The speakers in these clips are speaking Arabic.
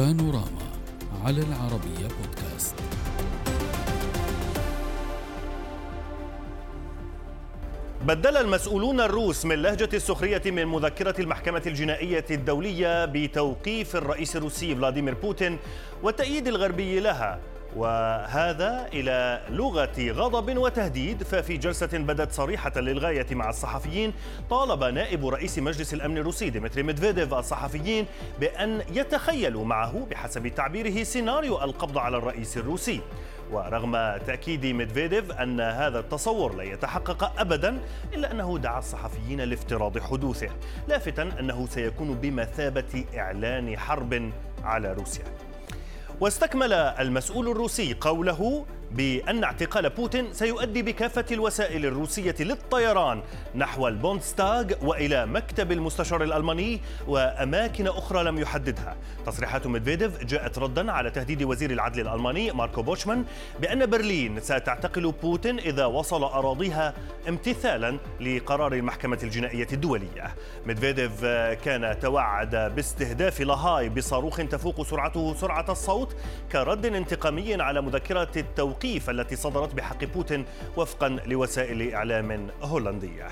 بانوراما على العربية بودكاست. بدل المسؤولون الروس من لهجة السخرية من مذكرة المحكمة الجنائية الدولية بتوقيف الرئيس الروسي فلاديمير بوتين والتأييد الغربي لها وهذا إلى لغة غضب وتهديد ففي جلسة بدت صريحة للغاية مع الصحفيين طالب نائب رئيس مجلس الأمن الروسي ديمتري ميدفيديف الصحفيين بأن يتخيلوا معه بحسب تعبيره سيناريو القبض على الرئيس الروسي. ورغم تأكيد ميدفيديف أن هذا التصور لا يتحقق أبدا إلا أنه دعا الصحفيين لافتراض حدوثه لافتا أنه سيكون بمثابة إعلان حرب على روسيا. واستكمل المسؤول الروسي قوله بأن اعتقال بوتين سيؤدي بكافة الوسائل الروسية للطيران نحو البوندستاغ وإلى مكتب المستشار الألماني وأماكن أخرى لم يحددها. تصريحات ميدفيديف جاءت ردا على تهديد وزير العدل الألماني ماركو بوشمان بأن برلين ستعتقل بوتين إذا وصل أراضيها امتثالا لقرار المحكمة الجنائية الدولية. ميدفيديف كان توعد باستهداف لاهاي بصاروخ تفوق سرعته سرعة الصوت كرد انتقامي على مذكرة التوقيع التوقيف التي صدرت بحق بوتين وفقا لوسائل إعلام هولندية.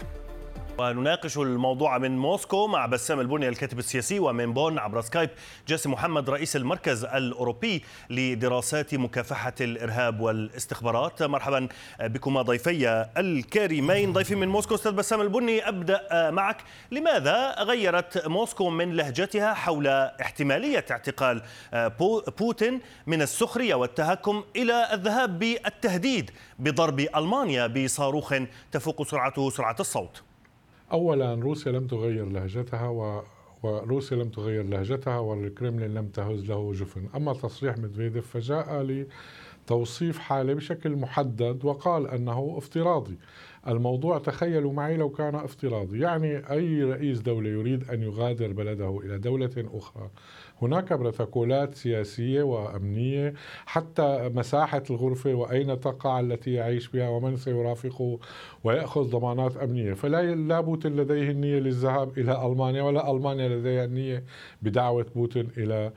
ونناقش الموضوع من موسكو مع بسام البني الكاتب السياسي ومن بون عبر سكايب جاسم محمد رئيس المركز الأوروبي لدراسات مكافحة الإرهاب والاستخبارات. مرحبا بكما ضيفي الكريمين. ضيفي من موسكو أستاذ بسام البني أبدأ معك. لماذا غيرت موسكو من لهجتها حول احتمالية اعتقال بوتين من السخرية والتهكم إلى الذهاب بالتهديد بضرب ألمانيا بصاروخ تفوق سرعته سرعة الصوت؟ اولا روسيا لم تغير لهجتها و وروسيا لم تغير لهجتها والكرملين لم تهز له جفن. أما تصريح مدفيديف فجاء لتوصيف حالة بشكل محدد وقال أنه افتراضي. الموضوع تخيلوا معي لو كان افتراضي. يعني أي رئيس دولة يريد أن يغادر بلده إلى دولة أخرى. هناك بروتوكولات سياسية وأمنية حتى مساحة الغرفة وأين تقع التي يعيش بها ومن سيرافقه ويأخذ ضمانات أمنية. فلا لا بوتين لديه النية للذهاب إلى ألمانيا ولا ألمانيا لديها النية بدعوة بوتين إلى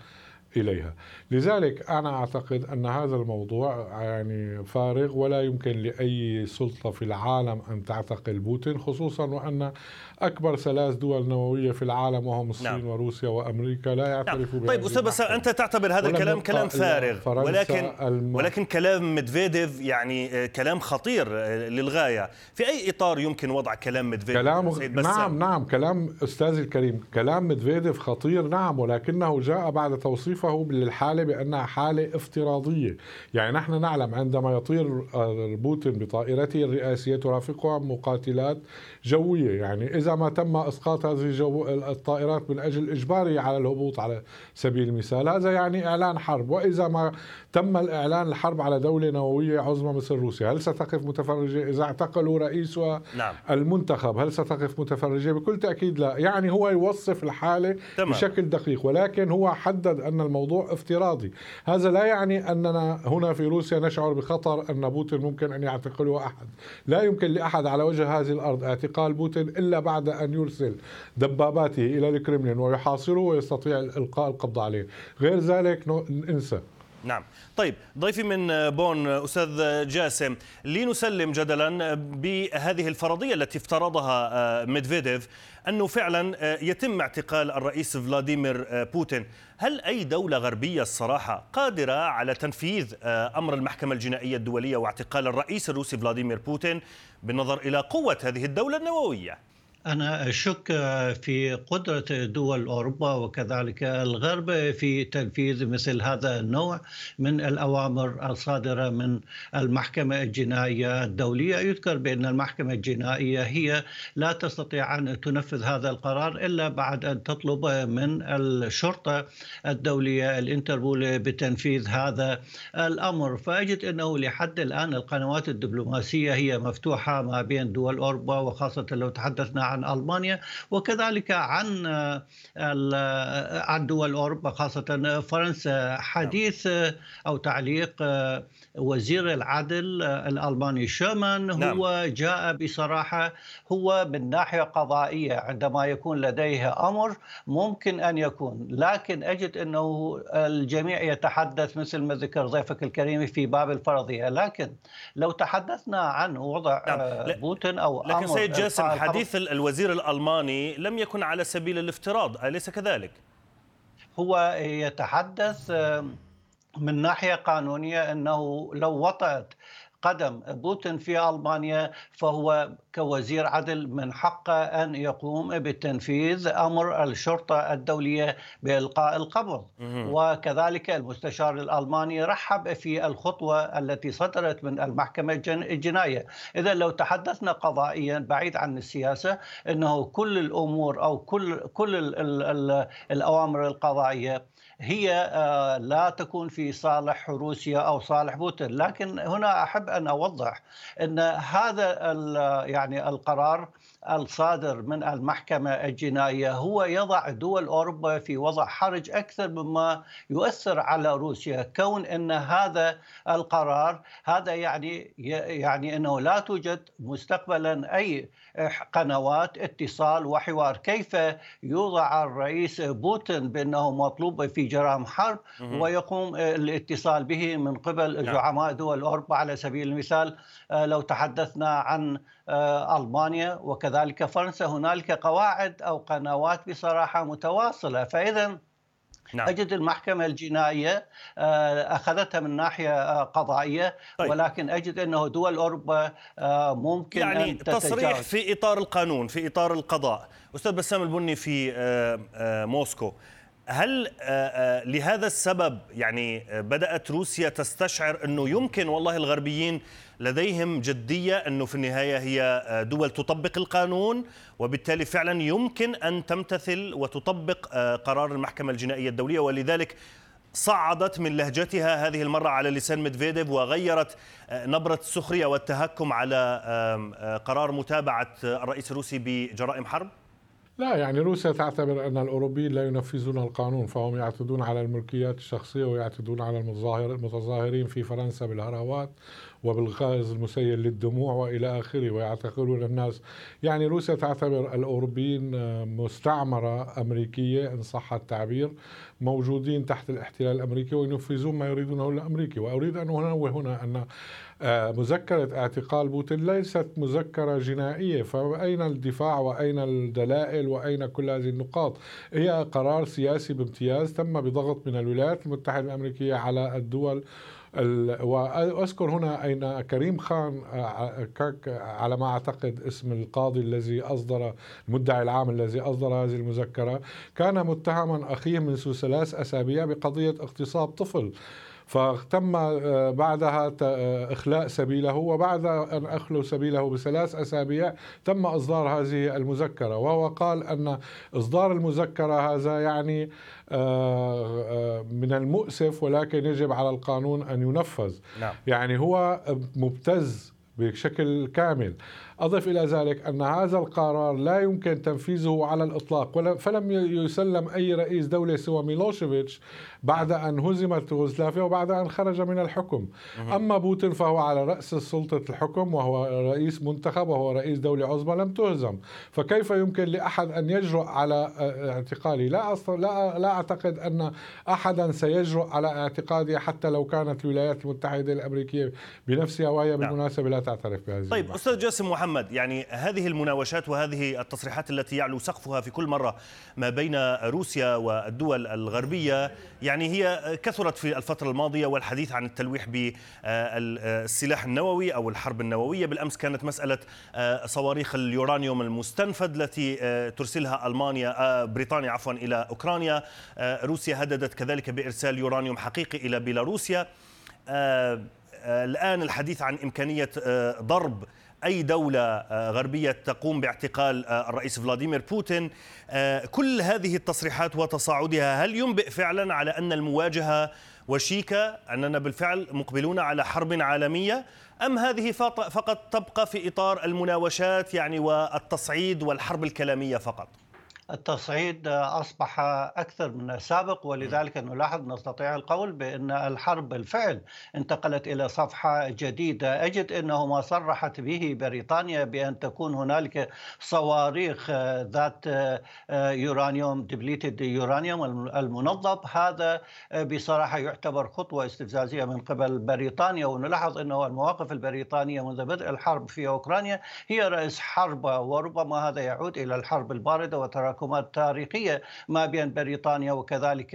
إليها. لذلك أنا أعتقد أن هذا الموضوع يعني فارغ ولا يمكن لأي سلطة في العالم أن تعتقل بوتين خصوصا وأن أكبر ثلاث دول نووية في العالم وهم الصين نعم. وروسيا وأمريكا لا يعترفوا نعم. طيب أستاذ بس أنت تعتبر هذا الكلام كلام فارغ. ولكن الم... ولكن كلام ميدفيديف يعني كلام خطير للغاية. في أي إطار يمكن وضع كلام ميدفيديف؟ كلام نعم نعم كلام أستاذي الكريم كلام ميدفيديف خطير نعم ولكنه جاء بعد توصيفه للحاله بأنها حالة افتراضية. يعني نحن نعلم عندما يطير بوتين بطائرته الرئاسية ترافقها مقاتلات جوية. يعني إذا ما تم إسقاط هذه الطائرات من أجل اجباره على الهبوط على سبيل المثال هذا يعني إعلان حرب. وإذا ما تم الإعلان الحرب على دولة نووية عظمى مثل روسيا هل ستقف متفرجة؟ إذا اعتقلوا رئيسها نعم. المنتخب هل ستقف متفرجة؟ بكل تأكيد لا. يعني هو يوصف الحالة تمام. بشكل دقيق ولكن هو حدد أن الموضوع افتراضي. هذا لا يعني أننا هنا في روسيا نشعر بخطر أن بوتين ممكن أن يعتقله أحد. لا يمكن لأحد على وجه هذه الأرض اعتقال بوتين إلا بعد أن يرسل دباباته إلى الكرملين ويحاصره ويستطيع إلقاء القبض عليه. غير ذلك انسى نعم طيب ضيفي من بون أستاذ جاسم لنسلم جدلا بهذه الفرضية التي افترضها ميدفيديف أنه فعلا يتم اعتقال الرئيس فلاديمير بوتين هل أي دولة غربية الصراحة قادرة على تنفيذ أمر المحكمة الجنائية الدولية واعتقال الرئيس الروسي فلاديمير بوتين بالنظر إلى قوة هذه الدولة النووية؟ أنا أشك في قدرة دول أوروبا وكذلك الغرب في تنفيذ مثل هذا النوع من الأوامر الصادرة من المحكمة الجنائية الدولية. يذكر بأن المحكمة الجنائية هي لا تستطيع أن تنفذ هذا القرار إلا بعد أن تطلب من الشرطة الدولية الإنتربول بتنفيذ هذا الأمر. فأجد أنه لحد الآن القنوات الدبلوماسية هي مفتوحة ما بين دول أوروبا وخاصة لو تحدثنا عن ألمانيا وكذلك عن عن دول أوروبا خاصة فرنسا حديث أو تعليق وزير العدل الألماني شومان نعم. هو جاء بصراحة هو من ناحية قضائية عندما يكون لديه أمر ممكن أن يكون لكن أجد أنه الجميع يتحدث مثل ما ذكر ضيفك الكريم في باب الفرضية لكن لو تحدثنا عن وضع نعم. آه، بوتين أو لكن أمر سيد جاسم حديث الوزير الألماني لم يكن على سبيل الافتراض أليس كذلك؟ هو يتحدث من ناحية قانونية أنه لو وطأت قدم بوتين في ألمانيا فهو كوزير عدل من حقه أن يقوم بتنفيذ أمر الشرطة الدولية بإلقاء القبض وكذلك المستشار الألماني رحب في الخطوة التي صدرت من المحكمة الجناية. اذا لو تحدثنا قضائيا بعيد عن السياسة إنه كل الأمور أو كل كل الأوامر القضائية هي آه، لا تكون في صالح روسيا أو صالح بوتين. لكن هنا أحب أن أوضح أن هذا يعني القرار الصادر من المحكمة الجنائية هو يضع دول أوروبا في وضع حرج أكثر مما يؤثر على روسيا. كون أن هذا القرار هذا يعني يعني أنه لا توجد مستقبلا أي قنوات اتصال وحوار. كيف يوضع الرئيس بوتين بأنه مطلوب في جرائم حرب ويقوم الاتصال به من قبل نعم. زعماء دول أوروبا؟ على سبيل المثال آه، لو تحدثنا عن آه، ألمانيا وكذلك فرنسا هنالك قواعد أو قنوات بصراحة متواصلة فإذا نعم. أجد المحكمة الجنائية آه، أخذتها من ناحية قضائية طيب. ولكن أجد أنه دول أوروبا ممكن يعني أن تصريح في إطار القانون في إطار القضاء أستاذ بسام البني في موسكو هل لهذا السبب يعني بدأت روسيا تستشعر أنه يمكن والله الغربيين لديهم جدية أنه في النهاية هي آه، دول تطبق القانون وبالتالي فعلا يمكن أن تمتثل وتطبق آه، قرار المحكمة الجنائية الدولية ولذلك صعدت من لهجتها هذه المرة على لسان ميدفيديف وغيرت آه، نبرة السخرية والتهكم على قرار متابعة الرئيس الروسي بجرائم حرب؟ لا يعني روسيا تعتبر أن الأوروبيين لا ينفذون القانون فهم يعتدون على الملكيات الشخصية ويعتدون على المتظاهرين في فرنسا بالهراوات وبالغاز المسيل للدموع وإلى آخره ويعتقلون الناس. يعني روسيا تعتبر الأوروبيين مستعمرة أمريكية إن صح التعبير موجودين تحت الاحتلال الأمريكي وينفذون ما يريدونه الأمريكي. وأريد أن انوه هنا أن آه، مذكرة اعتقال بوتين ليست مذكرة جنائية. فأين الدفاع؟ وأين الدلائل؟ وأين كل هذه النقاط؟ هي قرار سياسي بامتياز تم بضغط من الولايات المتحدة الأمريكية على الدول وأذكر هنا ان كريم خان آه، على ما أعتقد اسم القاضي الذي أصدر المدعي العام الذي أصدر هذه المذكرة. كان متهما أخيه منذ ثلاث أسابيع بقضية اغتصاب طفل. فتم آه، بعدها آه، إخلاء سبيله وبعد أن أخلوا سبيله بثلاث أسابيع تم إصدار هذه المذكرة وهو قال أن إصدار المذكرة هذا يعني آه، من المؤسف ولكن يجب على القانون أن ينفذ نعم. يعني هو مبتز بشكل كامل أضف إلى ذلك أن هذا القرار لا يمكن تنفيذه على الإطلاق فلم يسلم أي رئيس دولة سوى ميلوشيفيتش بعد أن هزمت يوغوسلافيا وبعد أن خرج من الحكم. أما بوتين فهو على رأس سلطة الحكم وهو رئيس منتخب وهو رئيس دولة عظمى لم تهزم. فكيف يمكن لأحد أن يجرؤ على اعتقالي لا لا, لا أعتقد أن أحدا سيجرؤ على اعتقادي حتى لو كانت الولايات المتحدة الأمريكية بنفسها وهي نعم. بالمناسبة لا تعترف بهذه طيب أستاذ جاسم محمد. يعني هذه المناوشات وهذه التصريحات التي يعلو سقفها في كل مرة ما بين روسيا والدول الغربية يعني هي كثرت في الفترة الماضية والحديث عن التلويح بالسلاح النووي أو الحرب النووية. بالأمس كانت مسألة صواريخ اليورانيوم المستنفد التي ترسلها ألمانيا بريطانيا عفوا إلى أوكرانيا. روسيا هددت كذلك بإرسال يورانيوم حقيقي إلى بيلاروسيا. الآن الحديث عن إمكانية ضرب أي دولة غربية تقوم باعتقال الرئيس فلاديمير بوتين كل هذه التصريحات وتصاعدها هل ينبئ فعلا على أن المواجهة وشيكة أننا بالفعل مقبلون على حرب عالمية أم هذه فقط تبقى في إطار المناوشات يعني والتصعيد والحرب الكلامية فقط؟ التصعيد أصبح أكثر من السابق ولذلك نلاحظ نستطيع القول بأن الحرب بالفعل انتقلت إلى صفحة جديدة. أجد أنه ما صرحت به بريطانيا بأن تكون هنالك صواريخ ذات يورانيوم دبليتد يورانيوم المنظم. هذا بصراحة يعتبر خطوة استفزازية من قبل بريطانيا. ونلاحظ أنه المواقف البريطانية منذ بدء الحرب في أوكرانيا هي رأس حرب وربما هذا يعود إلى الحرب الباردة وتراكم تراكمات تاريخيه ما بين بريطانيا وكذلك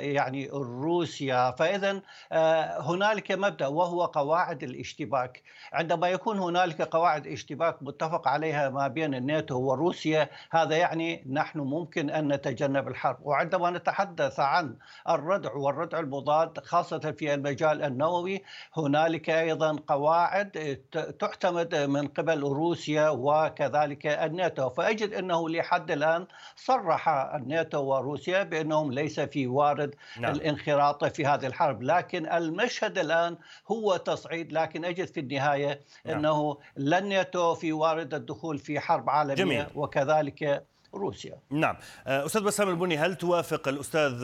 يعني روسيا. فإذا آه، هنالك مبدأ وهو قواعد الاشتباك. عندما يكون هنالك قواعد اشتباك متفق عليها ما بين الناتو وروسيا هذا يعني نحن ممكن أن نتجنب الحرب. وعندما نتحدث عن الردع والردع المضاد خاصة في المجال النووي هنالك أيضا قواعد تعتمد من قبل روسيا وكذلك الناتو. فأجد إنه لحد الآن صرح الناتو وروسيا بأنهم ليس في وارد نعم. الانخراط في هذه الحرب لكن المشهد الآن هو تصعيد لكن أجد في النهاية نعم. أنه لا الناتو في وارد الدخول في حرب عالمية جميل. وكذلك روسيا. نعم. آه، أستاذ بسام البني هل توافق الأستاذ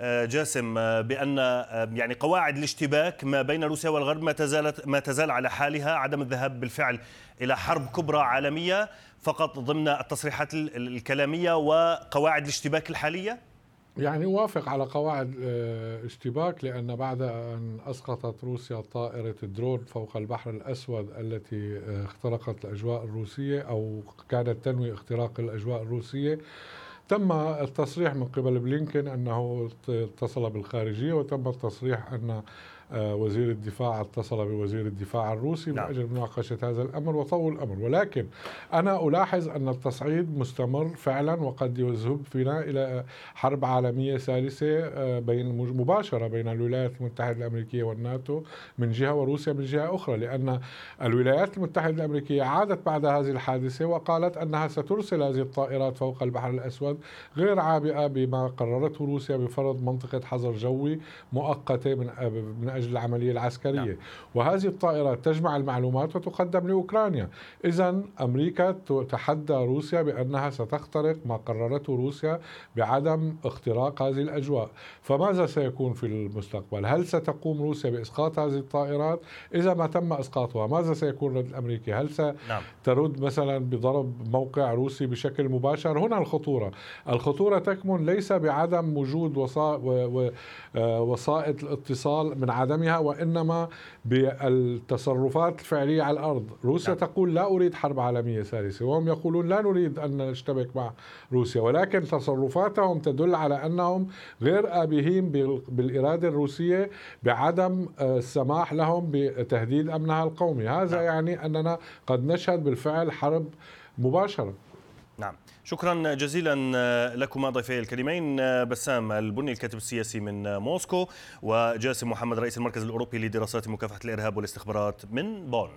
آه، جاسم آه، بأن يعني قواعد الاشتباك ما بين روسيا والغرب ما تزالت ما تزال على حالها عدم الذهاب بالفعل إلى حرب كبرى عالمية فقط ضمن التصريحات الكلامية وقواعد الاشتباك الحالية؟ يعني وافق على قواعد آه، اشتباك لأن بعد أن أسقطت روسيا طائرة درون فوق البحر الأسود التي آه، اخترقت الأجواء الروسية أو كانت تنوي اختراق الأجواء الروسية تم التصريح من قبل بلينكن أنه اتصل بالخارجية وتم التصريح أن وزير الدفاع اتصل بوزير الدفاع الروسي نعم. من أجل مناقشة هذا الأمر وطول الأمر ولكن أنا ألاحظ أن التصعيد مستمر فعلا وقد يذهب فينا إلى حرب عالمية ثالثة آه، بين مباشرة بين الولايات المتحدة الأمريكية والناتو من جهة وروسيا من جهة أخرى لأن الولايات المتحدة الأمريكية عادت بعد هذه الحادثة وقالت أنها سترسل هذه الطائرات فوق البحر الأسود غير عابئة بما قررته روسيا بفرض منطقة حظر جوي مؤقتة من من أجل العملية العسكرية. نعم. وهذه الطائرات تجمع المعلومات وتقدم لأوكرانيا. إذا أمريكا تحدى روسيا بأنها ستخترق ما قررته روسيا بعدم اختراق هذه الأجواء. فماذا سيكون في المستقبل؟ هل ستقوم روسيا بإسقاط هذه الطائرات؟ إذا ما تم إسقاطها ماذا سيكون الرد الأمريكي؟ هل سترد نعم. مثلا بضرب موقع روسي بشكل مباشر؟ هنا الخطورة. الخطورة تكمن ليس بعدم وجود آه، وسائط الاتصال من عدم عدمها وإنما بالتصرفات الفعلية على الأرض، روسيا نعم. تقول لا أريد حرب عالمية ثالثة وهم يقولون لا نريد أن نشتبك مع روسيا ولكن تصرفاتهم تدل على أنهم غير ابيهين بالإرادة الروسية بعدم آه، السماح لهم بتهديد أمنها القومي، هذا نعم. يعني أننا قد نشهد بالفعل حرب مباشرة. نعم. شكرا جزيلا لكما ضيفي الكريمين بسام البني الكاتب السياسي من موسكو وجاسم محمد رئيس المركز الأوروبي لدراسات مكافحة الإرهاب والاستخبارات من بون